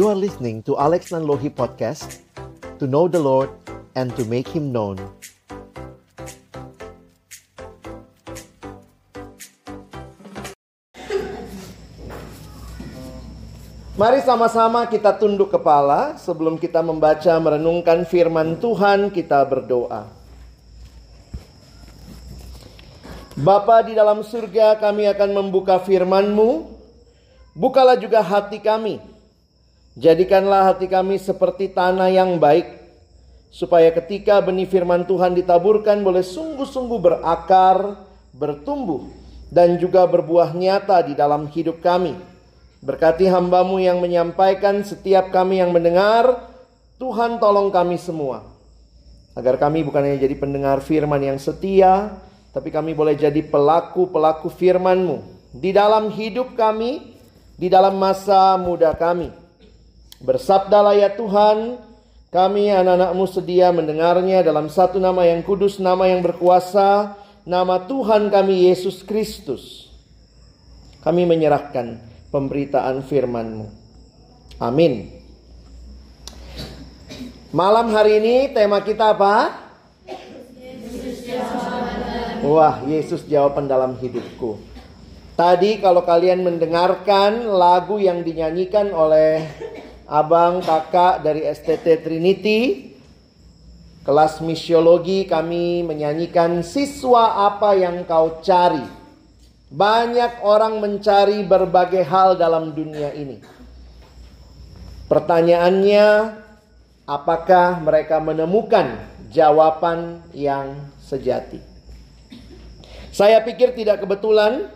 You are listening to Alex Nanlohi Podcast To know the Lord and to make Him known Mari sama-sama kita tunduk kepala sebelum kita membaca merenungkan firman Tuhan kita berdoa. Bapa di dalam surga kami akan membuka firman-Mu. Bukalah juga hati kami. Jadikanlah hati kami seperti tanah yang baik. Supaya ketika benih firman Tuhan ditaburkan boleh sungguh-sungguh berakar, bertumbuh, dan juga berbuah nyata di dalam hidup kami. Berkati hambamu yang menyampaikan setiap kami yang mendengar. Tuhan tolong kami semua. Agar kami bukan hanya jadi pendengar firman yang setia. Tapi kami boleh jadi pelaku-pelaku firmanmu. Di dalam hidup kami. Di dalam masa muda kami. Bersabdalah ya Tuhan. Kami anak-anakmu sedia mendengarnya dalam satu nama yang kudus. Nama yang berkuasa. Nama Tuhan kami Yesus Kristus. Kami menyerahkan pemberitaan firman-Mu. Amin. Malam hari ini tema kita apa? Wah, Yesus jawaban dalam hidupku. Tadi kalau kalian mendengarkan lagu yang dinyanyikan oleh abang kakak dari STT Trinity, kelas misiologi kami menyanyikan siswa apa yang kau cari. Banyak orang mencari berbagai hal dalam dunia ini. Pertanyaannya, apakah mereka menemukan jawaban yang sejati? Saya pikir tidak kebetulan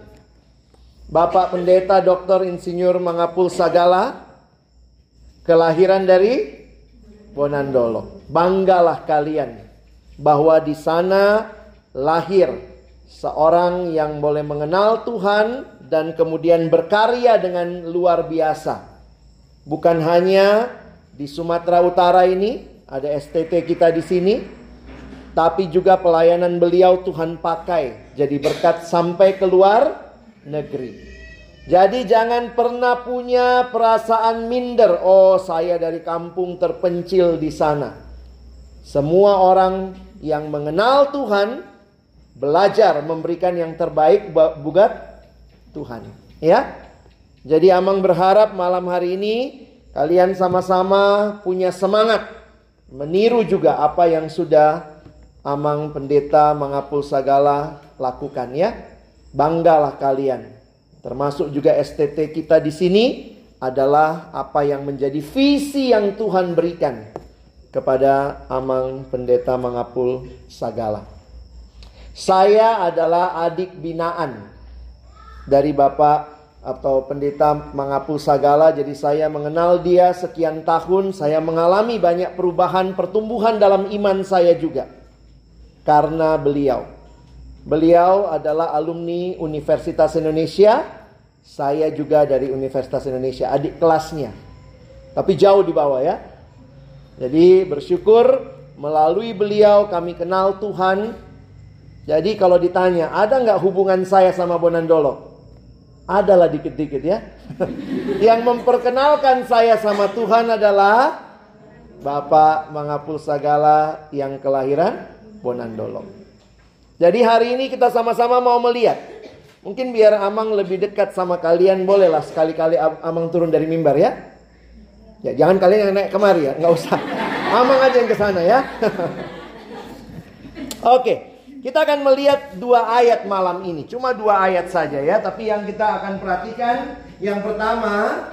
Bapak Pendeta Dr. Insinyur Mangapul Sagala kelahiran dari Bonandolo. Banggalah kalian bahwa di sana lahir seorang yang boleh mengenal Tuhan dan kemudian berkarya dengan luar biasa. Bukan hanya di Sumatera Utara ini, ada STT kita di sini, tapi juga pelayanan beliau Tuhan pakai jadi berkat sampai keluar negeri. Jadi jangan pernah punya perasaan minder, oh saya dari kampung terpencil di sana. Semua orang yang mengenal Tuhan belajar memberikan yang terbaik buat Tuhan. Ya. Jadi Amang berharap malam hari ini kalian sama-sama punya semangat meniru juga apa yang sudah Amang Pendeta Mangapul Sagala lakukan ya. Banggalah kalian. Termasuk juga STT kita di sini adalah apa yang menjadi visi yang Tuhan berikan kepada Amang Pendeta Mangapul Sagala. Saya adalah adik binaan dari Bapak atau pendeta Mangapul Sagala. Jadi saya mengenal dia sekian tahun. Saya mengalami banyak perubahan, pertumbuhan dalam iman saya juga. Karena beliau. Beliau adalah alumni Universitas Indonesia. Saya juga dari Universitas Indonesia, adik kelasnya. Tapi jauh di bawah ya. Jadi bersyukur melalui beliau kami kenal Tuhan jadi kalau ditanya, ada nggak hubungan saya sama Bonandolo? Adalah dikit-dikit ya. yang memperkenalkan saya sama Tuhan adalah Bapak Mangapul Sagala yang kelahiran Bonandolo. Jadi hari ini kita sama-sama mau melihat. Mungkin biar Amang lebih dekat sama kalian, bolehlah sekali-kali Amang turun dari mimbar ya. Ya jangan kalian yang naik kemari ya, nggak usah. Amang aja yang ke sana ya. Oke. Kita akan melihat dua ayat malam ini. Cuma dua ayat saja ya. Tapi yang kita akan perhatikan. Yang pertama.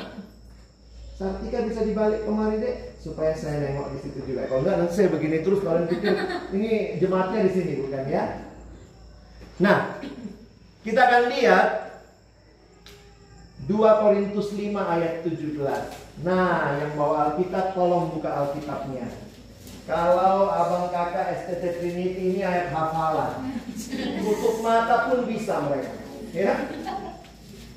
Sartika bisa dibalik kemari deh. Supaya saya nengok di situ juga. Kalau enggak nanti saya begini terus. Kalian pikir ini jemaatnya di sini bukan ya. Nah. Kita akan lihat. 2 Korintus 5 ayat 17. Nah, yang bawa Alkitab tolong buka Alkitabnya. Kalau abang kakak STT Trinity ini ayat hafalan. Tutup mata pun bisa mereka. Ya.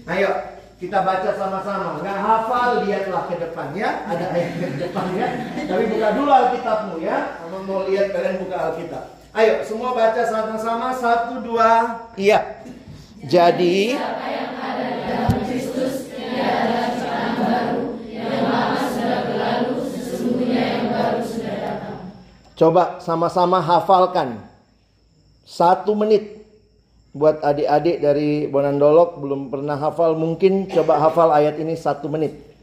Ayo kita baca sama-sama. Nggak hafal lihatlah ke depan ya. Ada ayat ke depan ya. Tapi buka dulu Alkitabmu ya. Abang mau lihat kalian buka Alkitab. Ayo semua baca sama-sama satu dua. Iya. Jadi. Coba sama-sama hafalkan. Satu menit. Buat adik-adik dari Bonandolog belum pernah hafal mungkin coba hafal ayat ini satu menit.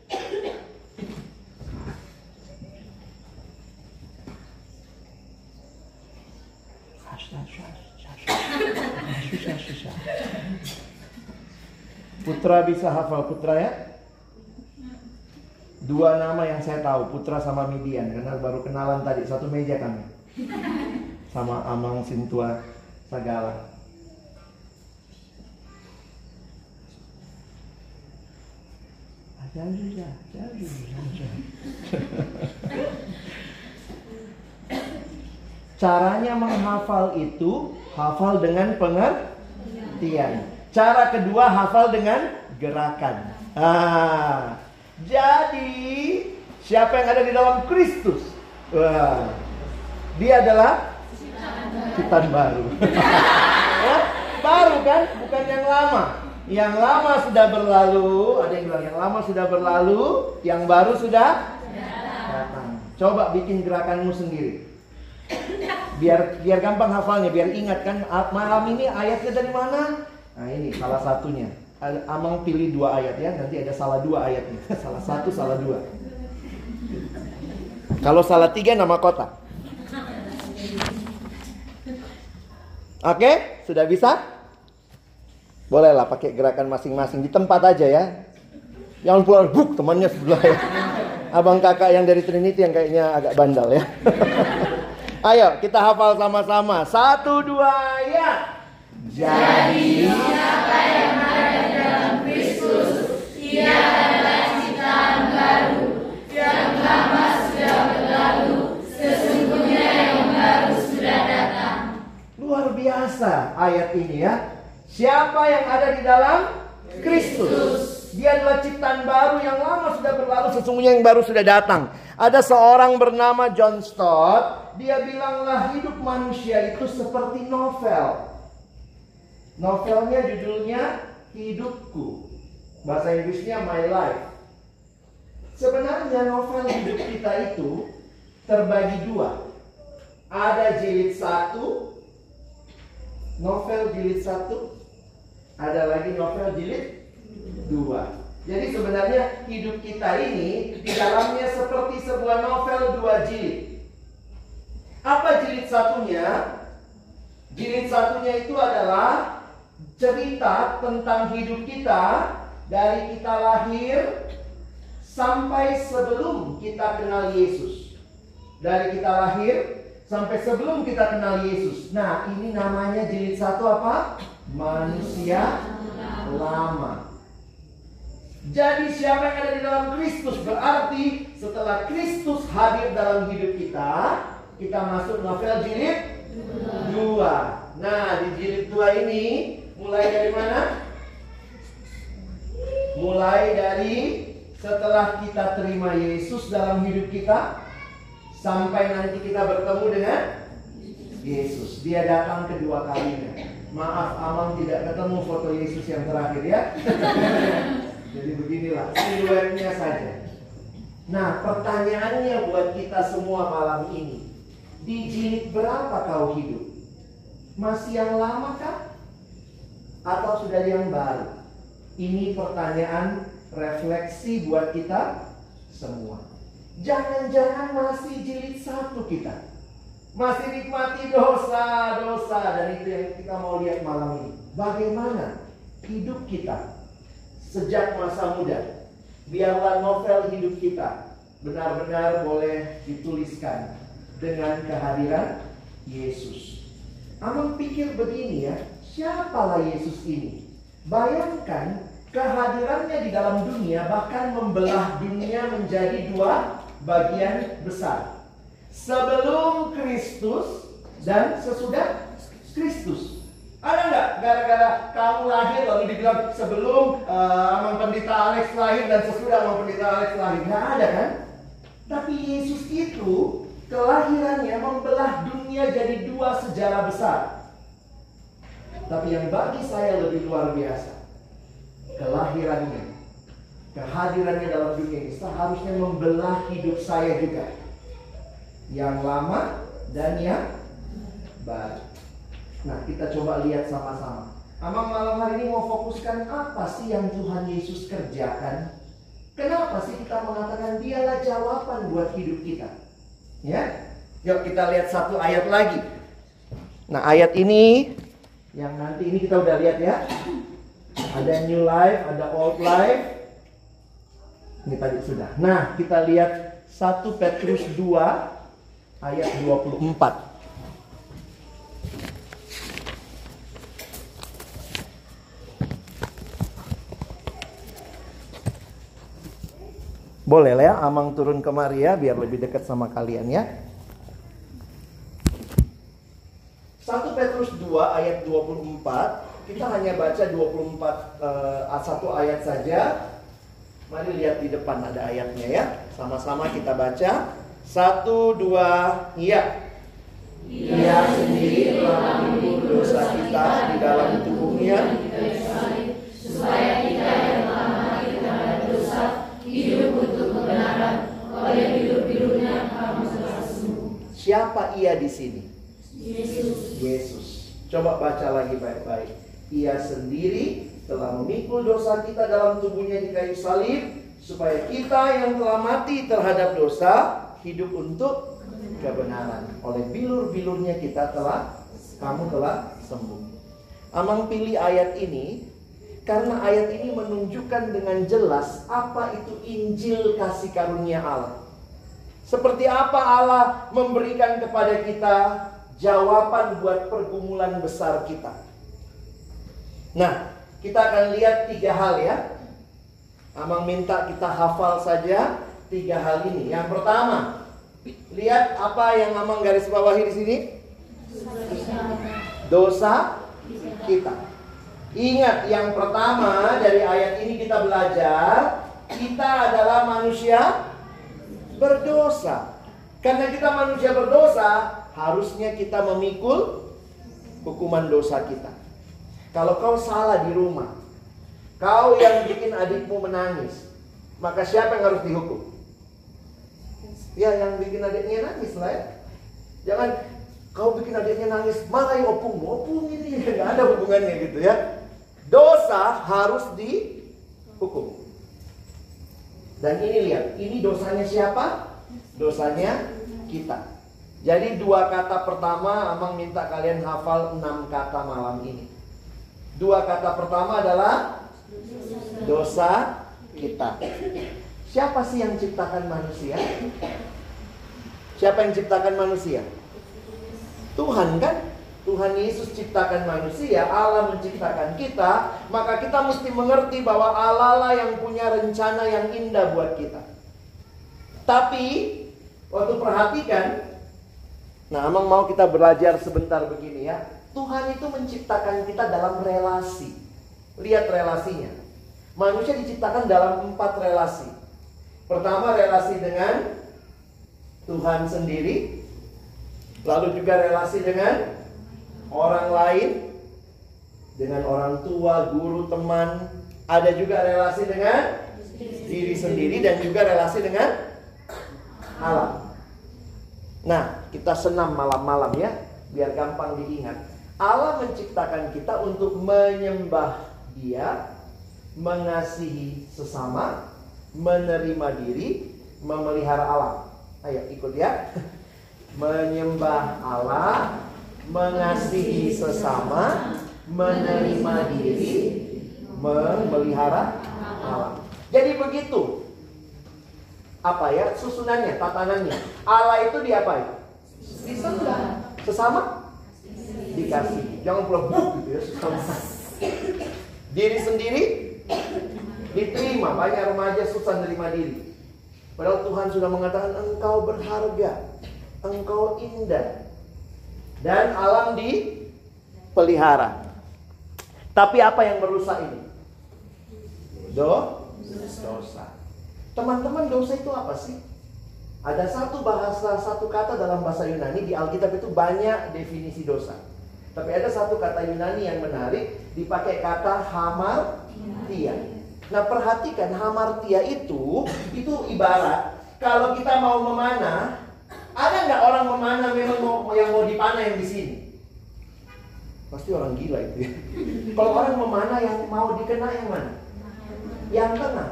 Putra bisa hafal Putra ya? Dua nama yang saya tahu, Putra sama Midian Karena baru kenalan tadi, satu meja kami Sama Amang Sintua Sagala Caranya menghafal itu hafal dengan pengertian. Cara kedua hafal dengan gerakan. Ah, jadi siapa yang ada di dalam Kristus? Wah, dia adalah ciptaan baru. ya, baru kan, bukan yang lama. Yang lama sudah berlalu, ada yang bilang yang lama sudah berlalu, yang baru sudah datang. Coba bikin gerakanmu sendiri. Biar biar gampang hafalnya, biar ingat kan malam ini ayatnya dari mana? Nah ini salah satunya. Amang pilih dua ayat ya, nanti ada salah dua ayatnya. salah satu, salah dua. Kalau salah tiga nama kota. Oke, sudah bisa? Bolehlah pakai gerakan masing-masing di tempat aja ya. Jangan pulang buk temannya sebelah ya. Abang kakak yang dari Trinity yang kayaknya agak bandal ya. Ayo kita hafal sama-sama. Satu dua ya. Jadi siapa yang ada dalam Kristus, ia adalah ciptaan baru. Yang lama sudah berlalu, sesungguhnya yang baru sudah datang. Luar biasa ayat ini ya. Siapa yang ada di dalam Kristus? Dia adalah ciptaan baru yang lama sudah berlalu, sesungguhnya yang baru sudah datang. Ada seorang bernama John Stott, dia bilanglah hidup manusia itu seperti novel. Novelnya judulnya Hidupku. Bahasa Inggrisnya My Life. Sebenarnya novel hidup kita itu terbagi dua. Ada jilid satu, novel jilid satu, ada lagi novel jilid dua. Jadi sebenarnya hidup kita ini di dalamnya seperti sebuah novel dua jilid. Apa jilid satunya? Jilid satunya itu adalah cerita tentang hidup kita dari kita lahir sampai sebelum kita kenal Yesus. Dari kita lahir sampai sebelum kita kenal Yesus. Nah, ini namanya jilid satu apa? Manusia lama. Jadi siapa yang ada di dalam Kristus berarti setelah Kristus hadir dalam hidup kita, kita masuk novel jilid dua. Nah, di jilid dua ini Mulai dari mana? Mulai dari setelah kita terima Yesus dalam hidup kita sampai nanti kita bertemu dengan Yesus. Dia datang kedua kalinya. Maaf, Amang tidak ketemu foto Yesus yang terakhir ya. Jadi beginilah siluetnya saja. Nah, pertanyaannya buat kita semua malam ini. Di jilid berapa kau hidup? Masih yang lama kah? Atau sudah yang baru? Ini pertanyaan refleksi buat kita semua. Jangan-jangan masih jilid satu kita. Masih nikmati dosa-dosa dan itu yang kita mau lihat malam ini. Bagaimana hidup kita sejak masa muda? Biarlah novel hidup kita benar-benar boleh dituliskan dengan kehadiran Yesus. Amang pikir begini ya, Siapalah Yesus ini? Bayangkan kehadirannya di dalam dunia bahkan membelah dunia menjadi dua bagian besar. Sebelum Kristus dan sesudah Kristus. Ada nggak gara-gara kamu lahir lalu dibilang sebelum uh, Pendeta Alex lahir dan sesudah Amang Pendeta Alex lahir? Nggak ada kan? Tapi Yesus itu kelahirannya membelah dunia jadi dua sejarah besar. Tapi yang bagi saya lebih luar biasa, kelahirannya, kehadirannya dalam dunia ini seharusnya membelah hidup saya juga. Yang lama dan yang baik. Nah, kita coba lihat sama-sama. Amang malam hari ini mau fokuskan apa sih yang Tuhan Yesus kerjakan? Kenapa sih kita mengatakan dialah jawaban buat hidup kita? Ya, yuk kita lihat satu ayat lagi. Nah, ayat ini yang nanti ini kita udah lihat ya. Ada new life, ada old life. Ini tadi sudah. Nah, kita lihat 1 Petrus 2 ayat 24. Boleh ya, Amang turun ke Maria biar lebih dekat sama kalian ya. 1 Petrus 2 ayat 24 Kita hanya baca 24 uh, satu ayat saja. Mari lihat di depan ada ayatnya ya. Sama-sama kita baca. Satu, dua, iya. Ia sendiri telah menanggung dosa kita di dalam tubuhnya. Supaya kita yang telah mati terhadap dosa Hidup untuk kebenaran Oleh hidup-hidupnya kamu Siapa ia di sini? Yesus. Yesus. Coba baca lagi baik-baik. Ia sendiri telah memikul dosa kita dalam tubuhnya di kayu salib supaya kita yang telah mati terhadap dosa hidup untuk kebenaran. Oleh bilur-bilurnya kita telah kamu telah sembuh. Amang pilih ayat ini karena ayat ini menunjukkan dengan jelas apa itu Injil kasih karunia Allah. Seperti apa Allah memberikan kepada kita jawaban buat pergumulan besar kita. Nah, kita akan lihat tiga hal ya. Amang minta kita hafal saja tiga hal ini. Yang pertama, lihat apa yang Amang garis bawahi di sini. Dosa kita. Ingat yang pertama dari ayat ini kita belajar kita adalah manusia berdosa. Karena kita manusia berdosa, harusnya kita memikul hukuman dosa kita. Kalau kau salah di rumah, kau yang bikin adikmu menangis, maka siapa yang harus dihukum? Ya, yang bikin adiknya nangis lah ya. Jangan kau bikin adiknya nangis, marahin opung, opung ini nggak ada hubungannya gitu ya. Dosa harus dihukum. Dan ini lihat, ini dosanya siapa? Dosanya kita. Jadi dua kata pertama Amang minta kalian hafal enam kata malam ini. Dua kata pertama adalah dosa kita. Siapa sih yang ciptakan manusia? Siapa yang ciptakan manusia? Tuhan kan? Tuhan Yesus ciptakan manusia, Allah menciptakan kita, maka kita mesti mengerti bahwa Allah lah yang punya rencana yang indah buat kita. Tapi waktu perhatikan, nah Amang mau kita belajar sebentar begini ya. Tuhan itu menciptakan kita dalam relasi. Lihat relasinya. Manusia diciptakan dalam empat relasi. Pertama relasi dengan Tuhan sendiri, lalu juga relasi dengan orang lain, dengan orang tua, guru, teman. Ada juga relasi dengan diri sendiri dan juga relasi dengan alam. Nah, kita senam malam-malam ya, biar gampang diingat. Allah menciptakan kita untuk menyembah Dia, mengasihi sesama, menerima diri, memelihara alam. Ayo ikut ya. Menyembah Allah, mengasihi sesama, menerima diri, memelihara alam. Jadi begitu. Apa ya susunannya, tatanannya? Allah itu diapain? Disembah. Sesama dikasih. Jangan pula buk gitu ya sesama. Diri sendiri diterima. Banyak remaja susah menerima diri. Padahal Tuhan sudah mengatakan engkau berharga, engkau indah, dan alam dipelihara. Tapi apa yang merusak ini? Do, dosa. Teman-teman dosa itu apa sih? Ada satu bahasa, satu kata dalam bahasa Yunani di Alkitab itu banyak definisi dosa. Tapi ada satu kata Yunani yang menarik, dipakai kata hamartia. Nah perhatikan hamartia itu, itu ibarat kalau kita mau memanah, Ada nggak orang memanah memang mau yang mau dipanah yang di sini? Pasti orang gila itu ya. Kalau orang memanah yang mau dikena yang mana? Yang tengah.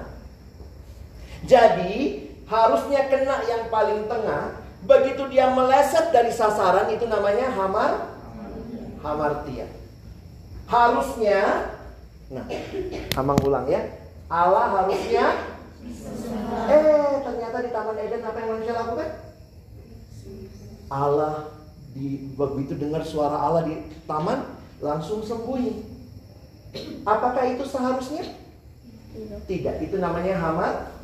Jadi harusnya kena yang paling tengah. Begitu dia meleset dari sasaran itu namanya hamar hamartia. Harusnya, nah, Amang ulang ya. Allah harusnya Eh, ternyata di Taman Eden apa yang manusia lakukan? Allah di begitu dengar suara Allah di taman langsung sembunyi. Apakah itu seharusnya? Tidak. Itu namanya hamar.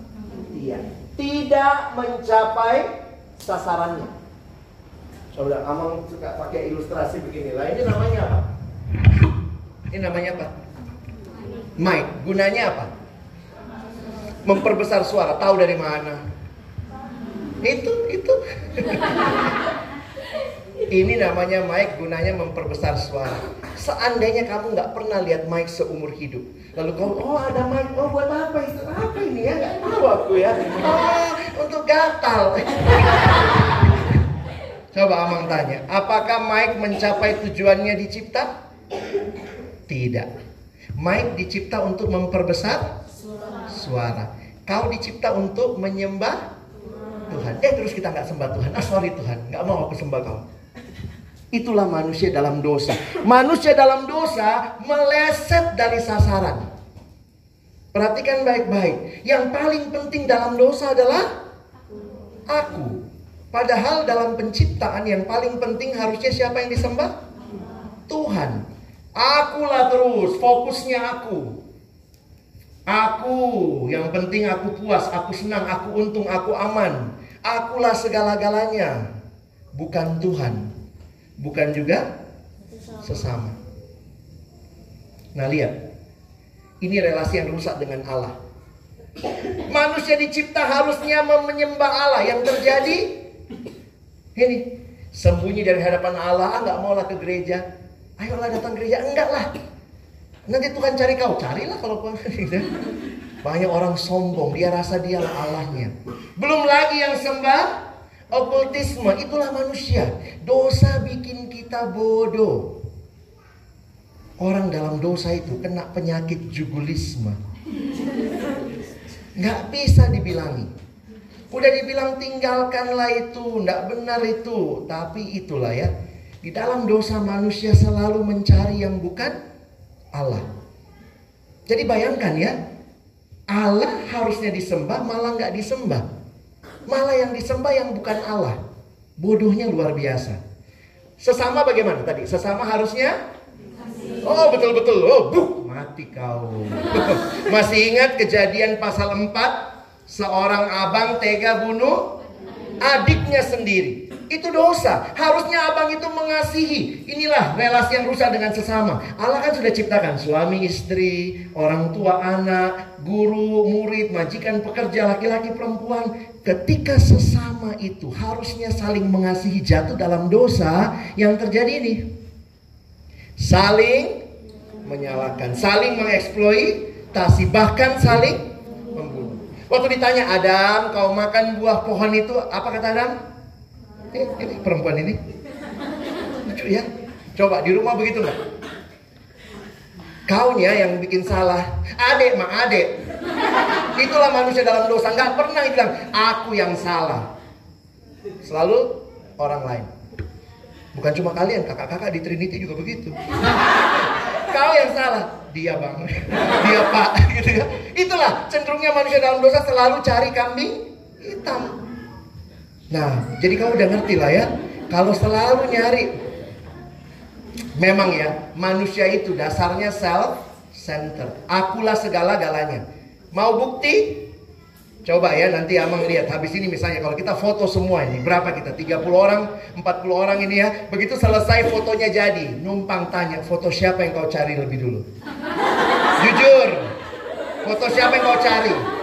Iya. Tidak mencapai sasarannya. Coba Amang suka pakai ilustrasi begini lah. Ini namanya apa? Ini namanya apa? Mic. Gunanya apa? memperbesar suara. Tahu dari mana? Itu, itu. Ini namanya mic gunanya memperbesar suara. Seandainya kamu nggak pernah lihat mic seumur hidup, lalu kamu, oh ada mic, oh buat apa itu? Apa ini ya? Nggak tahu aku ya. Oh, untuk gatal. Coba Amang tanya, apakah mic mencapai tujuannya dicipta? Tidak. Mic dicipta untuk memperbesar suara. Kau dicipta untuk menyembah Tuhan. Eh terus kita nggak sembah Tuhan. Ah sorry Tuhan, nggak mau aku sembah kau. Itulah manusia dalam dosa. Manusia dalam dosa meleset dari sasaran. Perhatikan baik-baik. Yang paling penting dalam dosa adalah aku. Padahal dalam penciptaan yang paling penting harusnya siapa yang disembah? Tuhan. Akulah terus, fokusnya aku. Aku, yang penting aku puas, aku senang, aku untung, aku aman. Akulah segala-galanya. Bukan Tuhan. Bukan juga sesama. Nah lihat. Ini relasi yang rusak dengan Allah. Manusia dicipta harusnya menyembah Allah. Yang terjadi ini sembunyi dari hadapan Allah. Ah, nggak maulah ke gereja. Ayolah datang gereja. Enggak lah. Nanti Tuhan cari kau, carilah kalau gitu. Banyak orang sombong, dia rasa dialah Allahnya. Belum lagi yang sembah okultisme, itulah manusia. Dosa bikin kita bodoh. Orang dalam dosa itu kena penyakit jugulisme. Nggak bisa dibilangi. Udah dibilang tinggalkanlah itu, nggak benar itu. Tapi itulah ya. Di dalam dosa manusia selalu mencari yang bukan Allah. Jadi bayangkan ya, Allah harusnya disembah malah nggak disembah. Malah yang disembah yang bukan Allah. Bodohnya luar biasa. Sesama bagaimana tadi? Sesama harusnya Oh betul-betul. Oh buh, mati kau. Masih ingat kejadian pasal 4? Seorang abang tega bunuh adiknya sendiri. Itu dosa. Harusnya abang itu mengasihi. Inilah relasi yang rusak dengan sesama. Allah kan sudah ciptakan suami istri, orang tua anak, guru, murid, majikan, pekerja, laki-laki, perempuan. Ketika sesama itu harusnya saling mengasihi jatuh dalam dosa yang terjadi ini. Saling menyalahkan, saling mengeksploitasi, bahkan saling membunuh. Waktu ditanya Adam, kau makan buah pohon itu, apa kata Adam? Ini, ini perempuan ini. Lucu ya. Coba di rumah begitu nggak? Kaunya yang bikin salah. Adek mak adek. Itulah manusia dalam dosa. Nggak pernah bilang aku yang salah. Selalu orang lain. Bukan cuma kalian, kakak-kakak di Trinity juga begitu. Kau yang salah, dia bang, dia pak, gitu ya. Itulah cenderungnya manusia dalam dosa selalu cari kambing hitam. Nah, jadi kamu udah ngerti lah ya. Kalau selalu nyari, memang ya manusia itu dasarnya self center. Akulah segala-galanya. Mau bukti? Coba ya nanti Amang lihat habis ini misalnya kalau kita foto semua ini berapa kita 30 orang 40 orang ini ya begitu selesai fotonya jadi numpang tanya foto siapa yang kau cari lebih dulu jujur foto siapa yang kau cari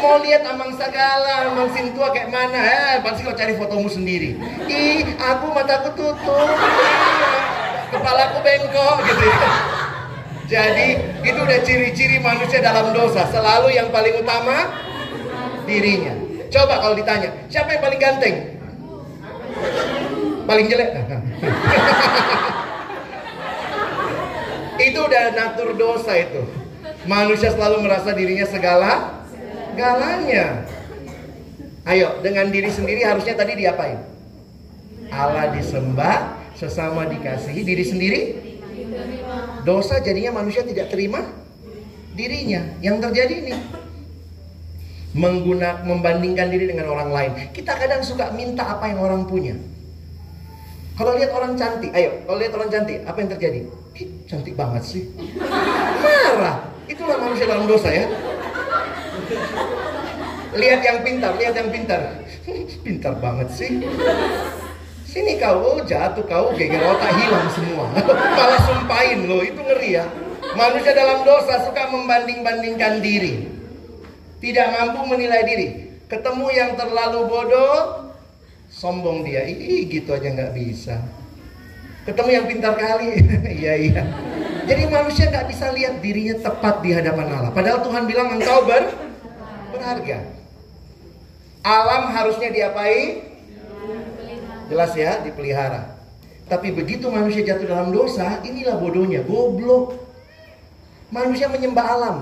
mau lihat Amang Sagala, Amang Sintua kayak mana? Eh, pasti kau cari fotomu sendiri. Ih, aku mataku tutup. Kepalaku bengkok gitu ya. Jadi itu udah ciri-ciri manusia dalam dosa. Selalu yang paling utama dirinya. Coba kalau ditanya, siapa yang paling ganteng? Paling jelek? itu udah natur dosa itu. Manusia selalu merasa dirinya segala galanya. Ayo, dengan diri sendiri harusnya tadi diapain? Allah disembah, sesama dikasihi, diri sendiri dosa jadinya manusia tidak terima dirinya. Yang terjadi ini menggunakan membandingkan diri dengan orang lain. Kita kadang suka minta apa yang orang punya. Kalau lihat orang cantik, ayo, kalau lihat orang cantik, apa yang terjadi? Cantik banget sih. Marah. Itulah manusia dalam dosa ya. Lihat yang pintar, lihat yang pintar. Pintar banget sih. Sini kau, oh jatuh kau, geger otak hilang semua. Malah sumpahin loh, itu ngeri ya. Manusia dalam dosa suka membanding-bandingkan diri. Tidak mampu menilai diri. Ketemu yang terlalu bodoh, sombong dia. Ih, gitu aja nggak bisa. Ketemu yang pintar kali, iya iya. Jadi manusia nggak bisa lihat dirinya tepat di hadapan Allah. Padahal Tuhan bilang engkau ber berharga. Alam harusnya diapai? Jelas ya, dipelihara. Tapi begitu manusia jatuh dalam dosa, inilah bodohnya, goblok. Manusia menyembah alam.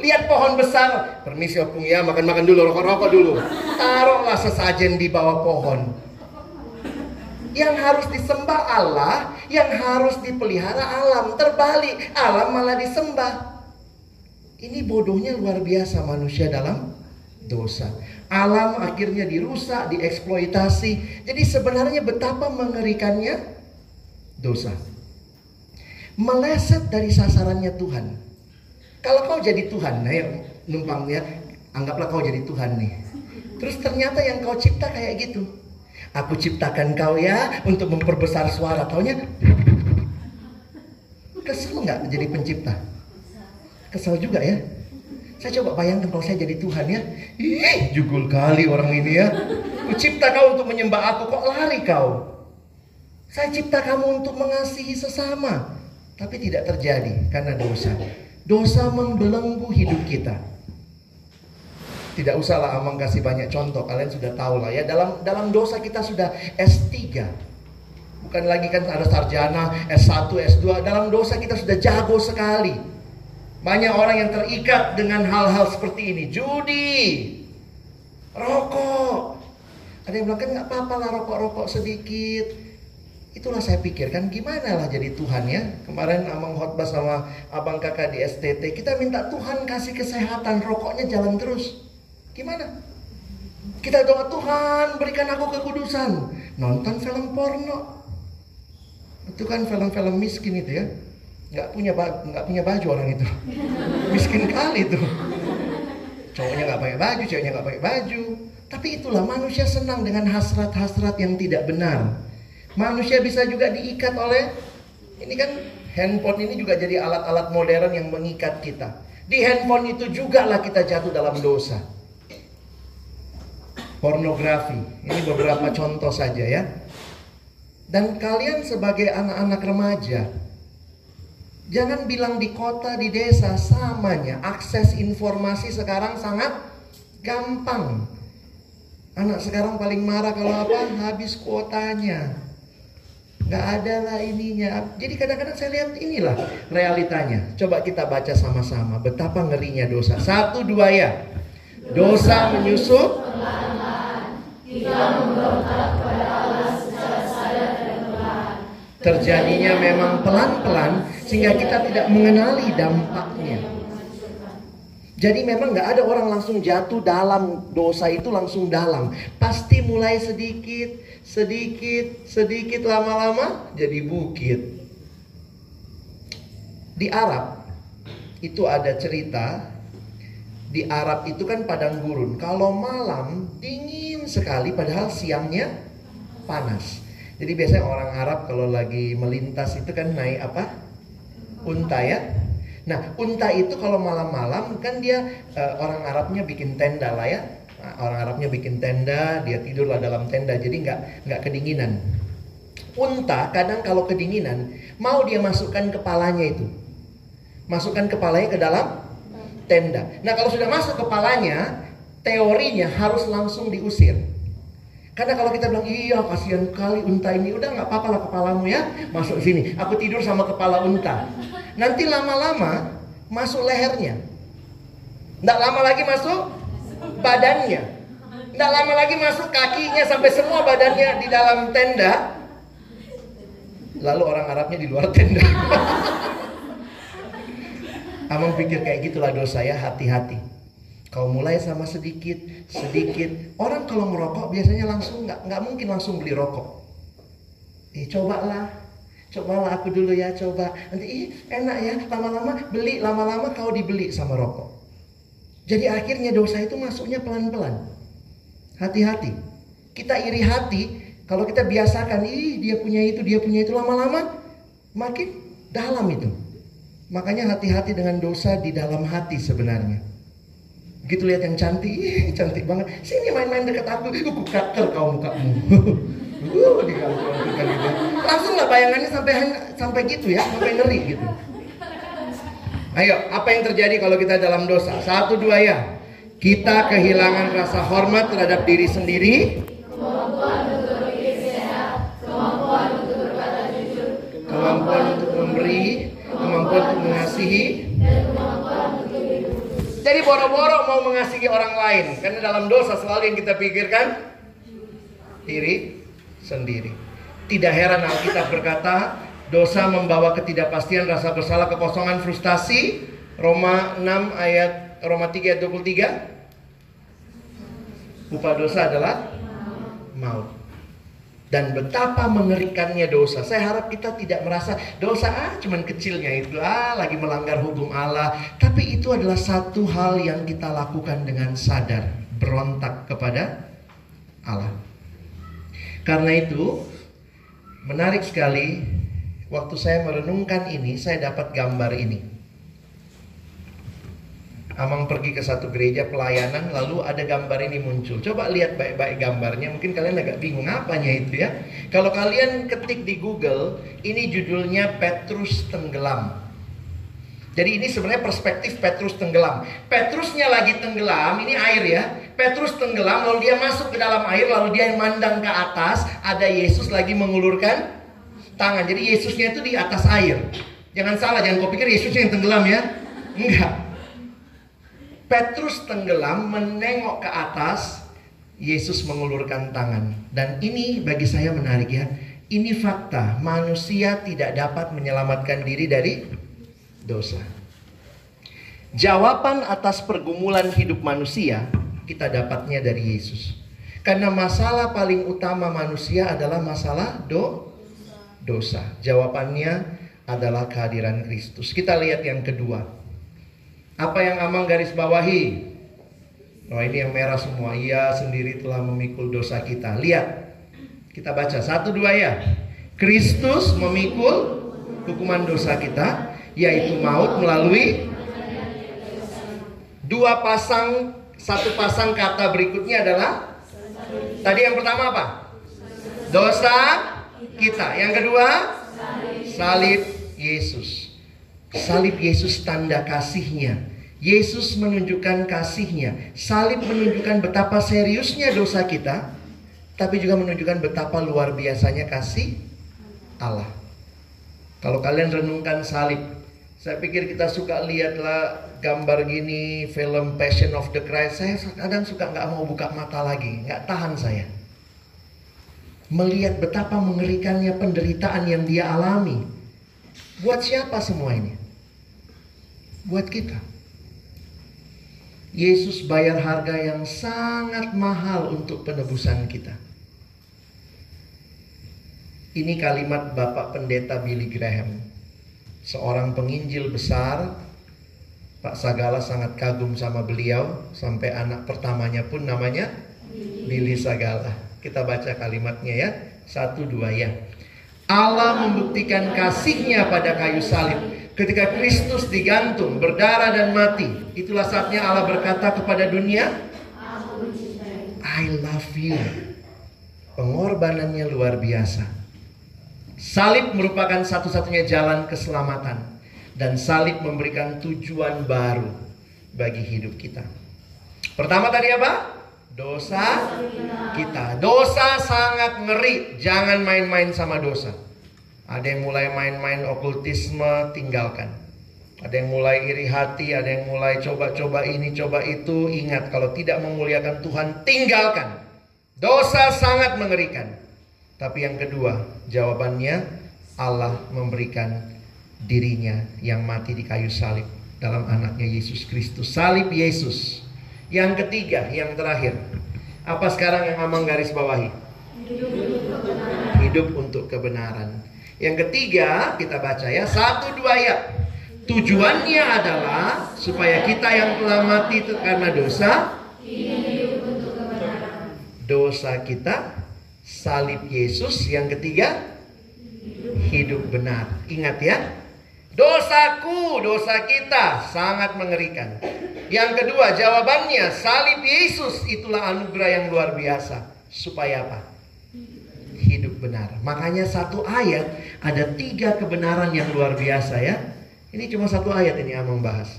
Lihat pohon besar, permisi opung ya, makan-makan dulu, rokok-rokok dulu. Taruhlah sesajen di bawah pohon. Yang harus disembah Allah, yang harus dipelihara alam. Terbalik, alam malah disembah. Ini bodohnya luar biasa manusia dalam dosa. Alam akhirnya dirusak, dieksploitasi. Jadi sebenarnya betapa mengerikannya dosa. Meleset dari sasarannya Tuhan. Kalau kau jadi Tuhan, nah ya numpangnya, anggaplah kau jadi Tuhan nih. Terus ternyata yang kau cipta kayak gitu. Aku ciptakan kau ya untuk memperbesar suara. Taunya kesel nggak jadi pencipta? Kesel juga ya. Saya coba bayangkan kalau saya jadi Tuhan ya. Ih, jugul kali orang ini ya. Ku cipta kau untuk menyembah aku, kok lari kau? Saya cipta kamu untuk mengasihi sesama. Tapi tidak terjadi karena dosa. Dosa membelenggu hidup kita. Tidak usahlah Amang kasih banyak contoh, kalian sudah tahu lah ya. Dalam dalam dosa kita sudah S3. Bukan lagi kan ada sarjana, S1, S2. Dalam dosa kita sudah jago sekali. Banyak orang yang terikat dengan hal-hal seperti ini. Judi, rokok. Ada yang bilang kan nggak apa-apa lah rokok-rokok sedikit. Itulah saya pikir kan gimana lah jadi Tuhan ya. Kemarin Amang khotbah sama abang kakak di STT. Kita minta Tuhan kasih kesehatan. Rokoknya jalan terus. Gimana? Kita doa Tuhan berikan aku kekudusan. Nonton film porno. Itu kan film-film miskin itu ya nggak punya nggak punya baju orang itu. Miskin kali tuh cowoknya nggak pakai baju ceweknya nggak pakai baju. Tapi itulah manusia senang dengan hasrat-hasrat yang tidak benar. Manusia bisa juga diikat oleh ini kan handphone ini juga jadi alat-alat modern yang mengikat kita. Di handphone itu juga lah kita jatuh dalam dosa. Pornografi ini beberapa contoh saja ya. Dan kalian sebagai anak-anak remaja Jangan bilang di kota, di desa, samanya. Akses informasi sekarang sangat gampang. Anak sekarang paling marah kalau apa? Habis kuotanya. Gak ada lah ininya. Jadi kadang-kadang saya lihat inilah realitanya. Coba kita baca sama-sama. Betapa ngerinya dosa. Satu dua ya. Dosa menyusup. Terjadinya memang pelan-pelan sehingga kita tidak mengenali dampaknya. Jadi memang nggak ada orang langsung jatuh dalam dosa itu langsung dalam. Pasti mulai sedikit, sedikit, sedikit lama-lama jadi bukit. Di Arab itu ada cerita di Arab itu kan padang gurun. Kalau malam dingin sekali padahal siangnya panas. Jadi biasanya orang Arab kalau lagi melintas itu kan naik apa? Unta ya. Nah, unta itu kalau malam-malam kan dia uh, orang Arabnya bikin tenda lah ya. Nah, orang Arabnya bikin tenda, dia tidurlah dalam tenda, jadi nggak nggak kedinginan. Unta kadang kalau kedinginan mau dia masukkan kepalanya itu, masukkan kepalanya ke dalam tenda. Nah kalau sudah masuk kepalanya, teorinya harus langsung diusir. Karena kalau kita bilang iya kasihan kali unta ini udah nggak apa-apa lah kepalamu ya masuk sini. Aku tidur sama kepala unta. Nanti lama-lama masuk lehernya. Nggak lama lagi masuk badannya. Nggak lama lagi masuk kakinya sampai semua badannya di dalam tenda. Lalu orang Arabnya di luar tenda. Amang pikir kayak gitulah dosa ya hati-hati. Kau mulai sama sedikit, sedikit. Orang kalau merokok biasanya langsung nggak nggak mungkin langsung beli rokok. Eh cobalah, cobalah aku dulu ya coba. Nanti ih enak ya, lama-lama beli, lama-lama kau dibeli sama rokok. Jadi akhirnya dosa itu masuknya pelan-pelan. Hati-hati. Kita iri hati kalau kita biasakan, ih dia punya itu, dia punya itu lama-lama makin dalam itu. Makanya hati-hati dengan dosa di dalam hati sebenarnya. Begitu lihat yang cantik, ih, cantik banget. Sini main-main dekat aku, aku kater kau mukamu. uh, gitu. Langsung lah bayangannya sampai sampai gitu ya, sampai ngeri gitu. Ayo, apa yang terjadi kalau kita dalam dosa? Satu dua ya. Kita kehilangan rasa hormat terhadap diri sendiri. Boro-boro mau mengasihi orang lain karena dalam dosa selalu yang kita pikirkan diri sendiri. Tidak heran Alkitab berkata dosa membawa ketidakpastian, rasa bersalah, kekosongan, frustasi. Roma 6 ayat Roma 3 ayat 23. Upah dosa adalah maut dan betapa mengerikannya dosa. Saya harap kita tidak merasa dosa ah cuman kecilnya itu ah lagi melanggar hukum Allah, tapi itu adalah satu hal yang kita lakukan dengan sadar, berontak kepada Allah. Karena itu menarik sekali waktu saya merenungkan ini saya dapat gambar ini. Amang pergi ke satu gereja pelayanan lalu ada gambar ini muncul. Coba lihat baik-baik gambarnya. Mungkin kalian agak bingung apanya itu ya. Kalau kalian ketik di Google, ini judulnya Petrus tenggelam. Jadi ini sebenarnya perspektif Petrus tenggelam. Petrusnya lagi tenggelam, ini air ya. Petrus tenggelam lalu dia masuk ke dalam air lalu dia memandang ke atas, ada Yesus lagi mengulurkan tangan. Jadi Yesusnya itu di atas air. Jangan salah, jangan kau pikir Yesusnya yang tenggelam ya. Enggak. Petrus tenggelam menengok ke atas, Yesus mengulurkan tangan. Dan ini bagi saya menarik ya. Ini fakta, manusia tidak dapat menyelamatkan diri dari dosa. Jawaban atas pergumulan hidup manusia kita dapatnya dari Yesus. Karena masalah paling utama manusia adalah masalah do dosa. Jawabannya adalah kehadiran Kristus. Kita lihat yang kedua. Apa yang Amang garis bawahi? Oh ini yang merah semua. Ia sendiri telah memikul dosa kita. Lihat. Kita baca. Satu dua ya. Kristus memikul hukuman dosa kita. Yaitu maut melalui dua pasang satu pasang kata berikutnya adalah tadi yang pertama apa? Dosa kita. Yang kedua salib Yesus. Salib Yesus tanda kasihnya. Yesus menunjukkan kasihnya. Salib menunjukkan betapa seriusnya dosa kita. Tapi juga menunjukkan betapa luar biasanya kasih Allah. Kalau kalian renungkan salib. Saya pikir kita suka lihatlah gambar gini, film Passion of the Christ. Saya kadang suka nggak mau buka mata lagi. nggak tahan saya. Melihat betapa mengerikannya penderitaan yang dia alami. Buat siapa semua ini? Buat kita. Yesus bayar harga yang sangat mahal untuk penebusan kita. Ini kalimat Bapak Pendeta Billy Graham. Seorang penginjil besar. Pak Sagala sangat kagum sama beliau. Sampai anak pertamanya pun namanya Billy Sagala. Kita baca kalimatnya ya. Satu dua ya. Allah membuktikan kasihnya pada kayu salib Ketika Kristus digantung, berdarah dan mati, itulah saatnya Allah berkata kepada dunia, I love you. Pengorbanannya luar biasa. Salib merupakan satu-satunya jalan keselamatan. Dan salib memberikan tujuan baru bagi hidup kita. Pertama tadi apa? Dosa kita. Dosa sangat ngeri. Jangan main-main sama dosa. Ada yang mulai main-main okultisme, tinggalkan. Ada yang mulai iri hati, ada yang mulai coba-coba ini, coba itu. Ingat, kalau tidak memuliakan Tuhan, tinggalkan. Dosa sangat mengerikan. Tapi yang kedua, jawabannya Allah memberikan dirinya yang mati di kayu salib dalam anaknya Yesus Kristus. Salib Yesus. Yang ketiga, yang terakhir. Apa sekarang yang Amang garis bawahi? Hidup untuk kebenaran. Yang ketiga, kita baca ya, satu dua ayat. Tujuannya adalah supaya kita yang telah mati karena dosa, dosa kita, salib Yesus. Yang ketiga, hidup benar. Ingat ya, dosaku, dosa kita sangat mengerikan. Yang kedua, jawabannya salib Yesus itulah anugerah yang luar biasa. Supaya apa? Benar. Makanya satu ayat ada tiga kebenaran yang luar biasa ya. Ini cuma satu ayat ini yang membahas.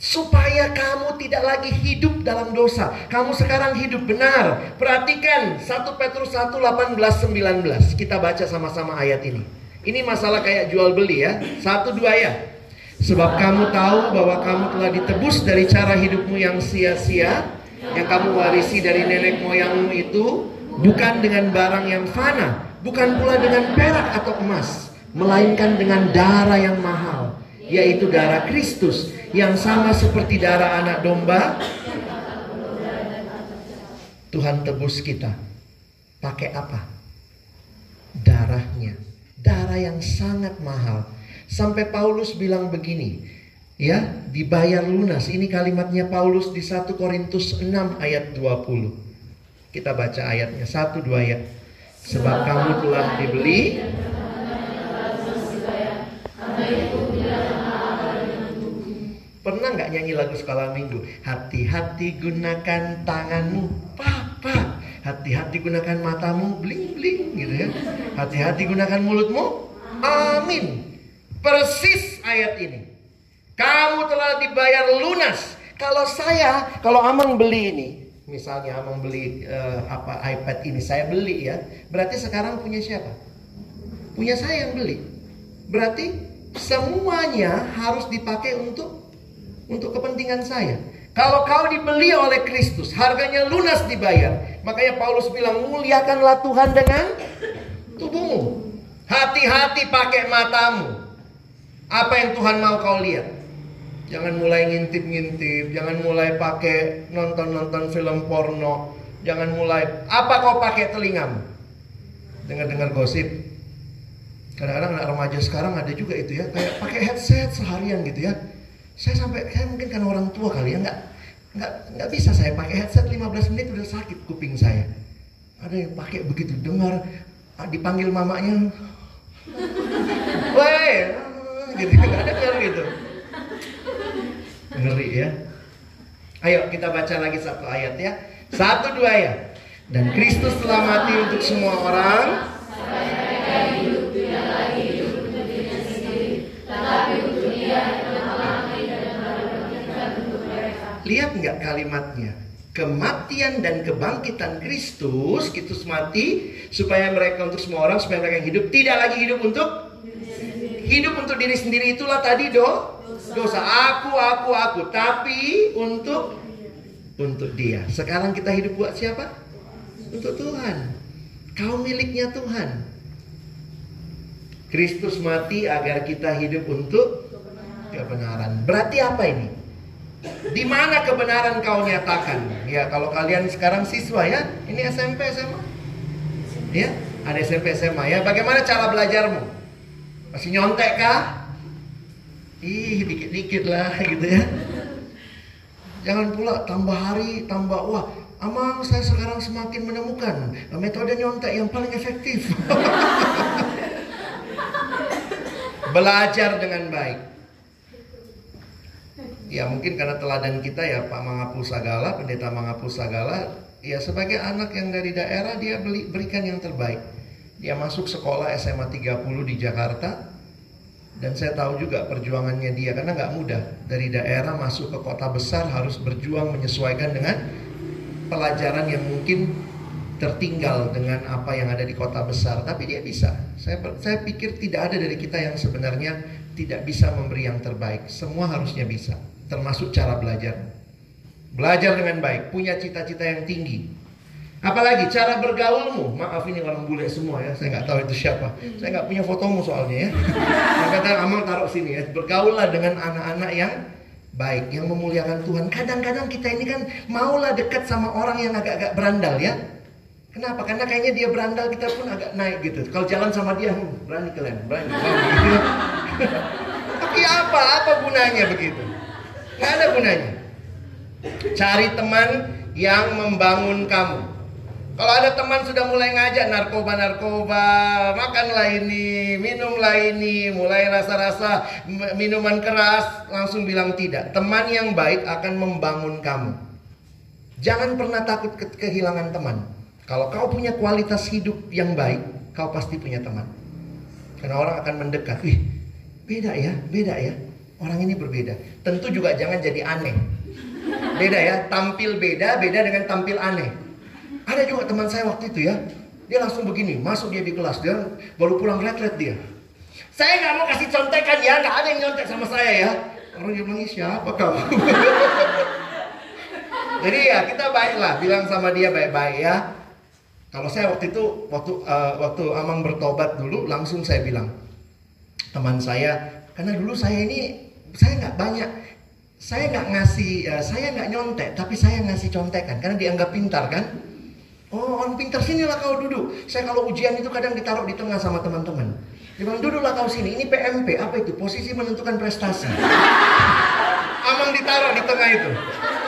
Supaya kamu tidak lagi hidup dalam dosa. Kamu sekarang hidup benar. Perhatikan 1 Petrus 1, 18, 19. Kita baca sama-sama ayat ini. Ini masalah kayak jual beli ya. Satu dua ya. Sebab kamu tahu bahwa kamu telah ditebus dari cara hidupmu yang sia-sia. Yang kamu warisi dari nenek moyangmu itu. Bukan dengan barang yang fana. Bukan pula dengan perak atau emas melainkan dengan darah yang mahal, yaitu darah Kristus yang sama seperti darah anak domba. Tuhan tebus kita. Pakai apa? Darahnya. Darah yang sangat mahal. Sampai Paulus bilang begini, ya, dibayar lunas. Ini kalimatnya Paulus di 1 Korintus 6 ayat 20. Kita baca ayatnya, satu dua ayat. Sebab kamu telah dibeli Pernah nggak nyanyi lagu sekolah minggu? Hati-hati gunakan tanganmu, papa. Hati-hati gunakan matamu, bling bling gitu ya. Hati-hati gunakan mulutmu, amin. Persis ayat ini. Kamu telah dibayar lunas. Kalau saya, kalau Amang beli ini, misalnya Amang beli uh, apa iPad ini, saya beli ya. Berarti sekarang punya siapa? Punya saya yang beli. Berarti semuanya harus dipakai untuk untuk kepentingan saya. Kalau kau dibeli oleh Kristus, harganya lunas dibayar. Makanya Paulus bilang, muliakanlah Tuhan dengan tubuhmu. Hati-hati pakai matamu. Apa yang Tuhan mau kau lihat? Jangan mulai ngintip-ngintip, jangan mulai pakai nonton-nonton film porno, jangan mulai apa kau pakai telingamu? Dengar-dengar gosip. Kadang-kadang anak remaja sekarang ada juga itu ya, kayak pakai headset seharian gitu ya saya sampai saya mungkin kan orang tua kali ya nggak nggak nggak bisa saya pakai headset 15 menit udah sakit kuping saya ada yang pakai begitu dengar ah, dipanggil mamanya woi gitu nggak dengar gitu ngeri ya. Ayo kita baca lagi satu ayat ya. Satu dua ya. Dan Kristus telah mati untuk semua orang. Lihat nggak kalimatnya? Kematian dan kebangkitan Kristus, Kristus mati supaya mereka untuk semua orang, supaya mereka yang hidup tidak lagi hidup untuk hidup untuk diri sendiri. Itulah tadi do dosa aku aku aku tapi untuk untuk dia. Sekarang kita hidup buat siapa? Untuk Tuhan. Kau miliknya Tuhan. Kristus mati agar kita hidup untuk kebenaran. Berarti apa ini? Di mana kebenaran kau nyatakan? Ya, kalau kalian sekarang siswa ya, ini SMP SMA. Ya, ada SMP SMA ya. Bagaimana cara belajarmu? Masih nyontek kah? Ih, dikit-dikit lah gitu ya. Jangan pula tambah hari, tambah wah, Amang saya sekarang semakin menemukan metode nyontek yang paling efektif. Belajar dengan baik. Ya mungkin karena teladan kita ya Pak Mangapu Sagala, Pendeta Mangapu Sagala, ya sebagai anak yang dari daerah dia beli, berikan yang terbaik. Dia masuk sekolah SMA 30 di Jakarta. Dan saya tahu juga perjuangannya dia karena nggak mudah dari daerah masuk ke kota besar harus berjuang menyesuaikan dengan pelajaran yang mungkin tertinggal dengan apa yang ada di kota besar. Tapi dia bisa. Saya saya pikir tidak ada dari kita yang sebenarnya tidak bisa memberi yang terbaik. Semua harusnya bisa, termasuk cara belajar. Belajar dengan baik, punya cita-cita yang tinggi, Apalagi cara bergaulmu. Maaf ini orang bule semua ya. Saya nggak tahu itu siapa. Saya nggak punya fotomu soalnya ya. Kata Amal taruh sini ya. Bergaullah dengan anak-anak yang baik, yang memuliakan Tuhan. Kadang-kadang kita ini kan maulah dekat sama orang yang agak-agak berandal ya. Kenapa? Karena kayaknya dia berandal kita pun agak naik gitu. Kalau jalan sama dia, hmm, berani kalian, berani. berani. Tapi apa? Apa gunanya begitu? Gak ada gunanya. Cari teman yang membangun kamu. Kalau ada teman sudah mulai ngajak narkoba-narkoba, makanlah ini, minumlah ini, mulai rasa-rasa minuman keras, langsung bilang tidak. Teman yang baik akan membangun kamu. Jangan pernah takut ke kehilangan teman. Kalau kau punya kualitas hidup yang baik, kau pasti punya teman. Karena orang akan mendekat. Wih, beda ya, beda ya. Orang ini berbeda. Tentu juga jangan jadi aneh. Beda ya, tampil beda, beda dengan tampil aneh. Ada juga teman saya waktu itu ya, dia langsung begini, masuk dia di kelas, dia baru pulang retret dia. Saya nggak mau kasih contekan ya, nggak ada yang nyontek sama saya ya. Orang dia bilang, siapa kau? Jadi ya kita baiklah, bilang sama dia baik-baik ya. Kalau saya waktu itu, waktu uh, waktu Amang bertobat dulu, langsung saya bilang, teman saya, karena dulu saya ini, saya nggak banyak, saya nggak ngasih, uh, saya nggak nyontek, tapi saya ngasih contekan, karena dianggap pintar kan. Oh orang pintar sinilah kau duduk. Saya kalau ujian itu kadang ditaruh di tengah sama teman-teman. Dia bilang duduklah kau sini. Ini PMP apa itu? Posisi menentukan prestasi. Amang ditaruh di tengah itu.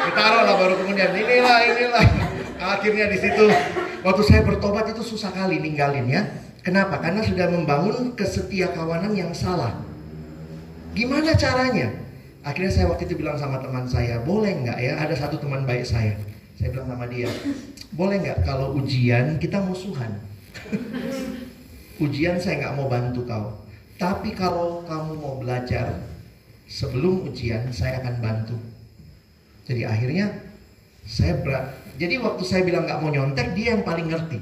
Ditaruh lah baru kemudian inilah inilah. Akhirnya di situ waktu saya bertobat itu susah kali ninggalin ya. Kenapa? Karena sudah membangun kesetia kawanan yang salah. Gimana caranya? Akhirnya saya waktu itu bilang sama teman saya, boleh nggak ya? Ada satu teman baik saya. Saya bilang sama dia, boleh nggak kalau ujian kita musuhan? ujian saya nggak mau bantu kau. Tapi kalau kamu mau belajar sebelum ujian saya akan bantu. Jadi akhirnya saya berat. Jadi waktu saya bilang nggak mau nyontek dia yang paling ngerti.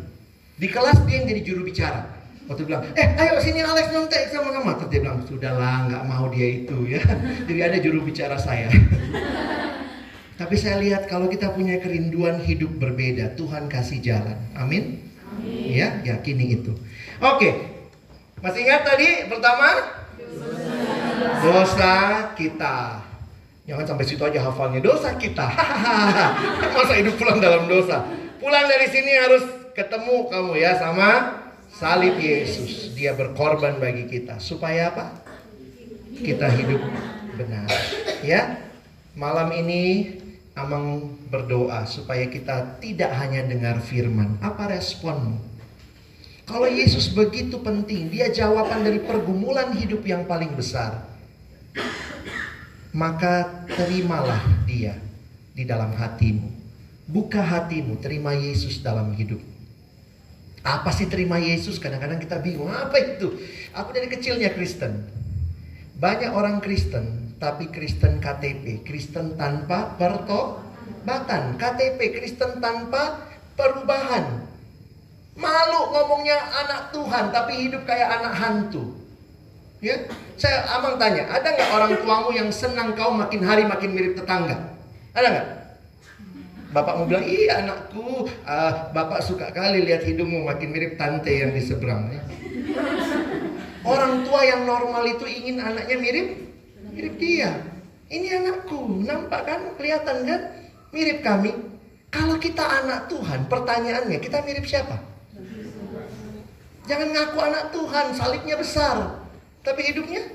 Di kelas dia yang jadi juru bicara. Waktu bilang, eh ayo sini Alex nyontek sama kamu. Terus dia bilang, sudahlah nggak mau dia itu ya. Jadi ada juru bicara saya. Tapi saya lihat kalau kita punya kerinduan hidup berbeda, Tuhan kasih jalan. Amin. Amin. Ya, yakini itu. Oke. Masih ingat tadi pertama? Dosa, dosa kita. Jangan sampai situ aja hafalnya. Dosa kita. Masa hidup pulang dalam dosa. Pulang dari sini harus ketemu kamu ya sama salib Yesus. Dia berkorban bagi kita. Supaya apa? Kita hidup benar. Ya. Malam ini Amang berdoa supaya kita tidak hanya dengar firman. Apa responmu? Kalau Yesus begitu penting, dia jawaban dari pergumulan hidup yang paling besar. Maka terimalah dia di dalam hatimu. Buka hatimu, terima Yesus dalam hidup. Apa sih terima Yesus? Kadang-kadang kita bingung, apa itu? Aku dari kecilnya Kristen. Banyak orang Kristen tapi Kristen KTP, Kristen tanpa pertobatan, KTP Kristen tanpa perubahan. Malu ngomongnya anak Tuhan, tapi hidup kayak anak hantu. Ya, saya amang tanya, ada nggak orang tuamu yang senang kau makin hari makin mirip tetangga? Ada nggak? Bapak mau bilang, iya anakku, uh, bapak suka kali lihat hidungmu makin mirip tante yang di seberang. Ya. Orang tua yang normal itu ingin anaknya mirip mirip dia. Ini anakku, nampak kan? Kelihatan kan? Mirip kami. Kalau kita anak Tuhan, pertanyaannya kita mirip siapa? Jangan ngaku anak Tuhan, salibnya besar. Tapi hidupnya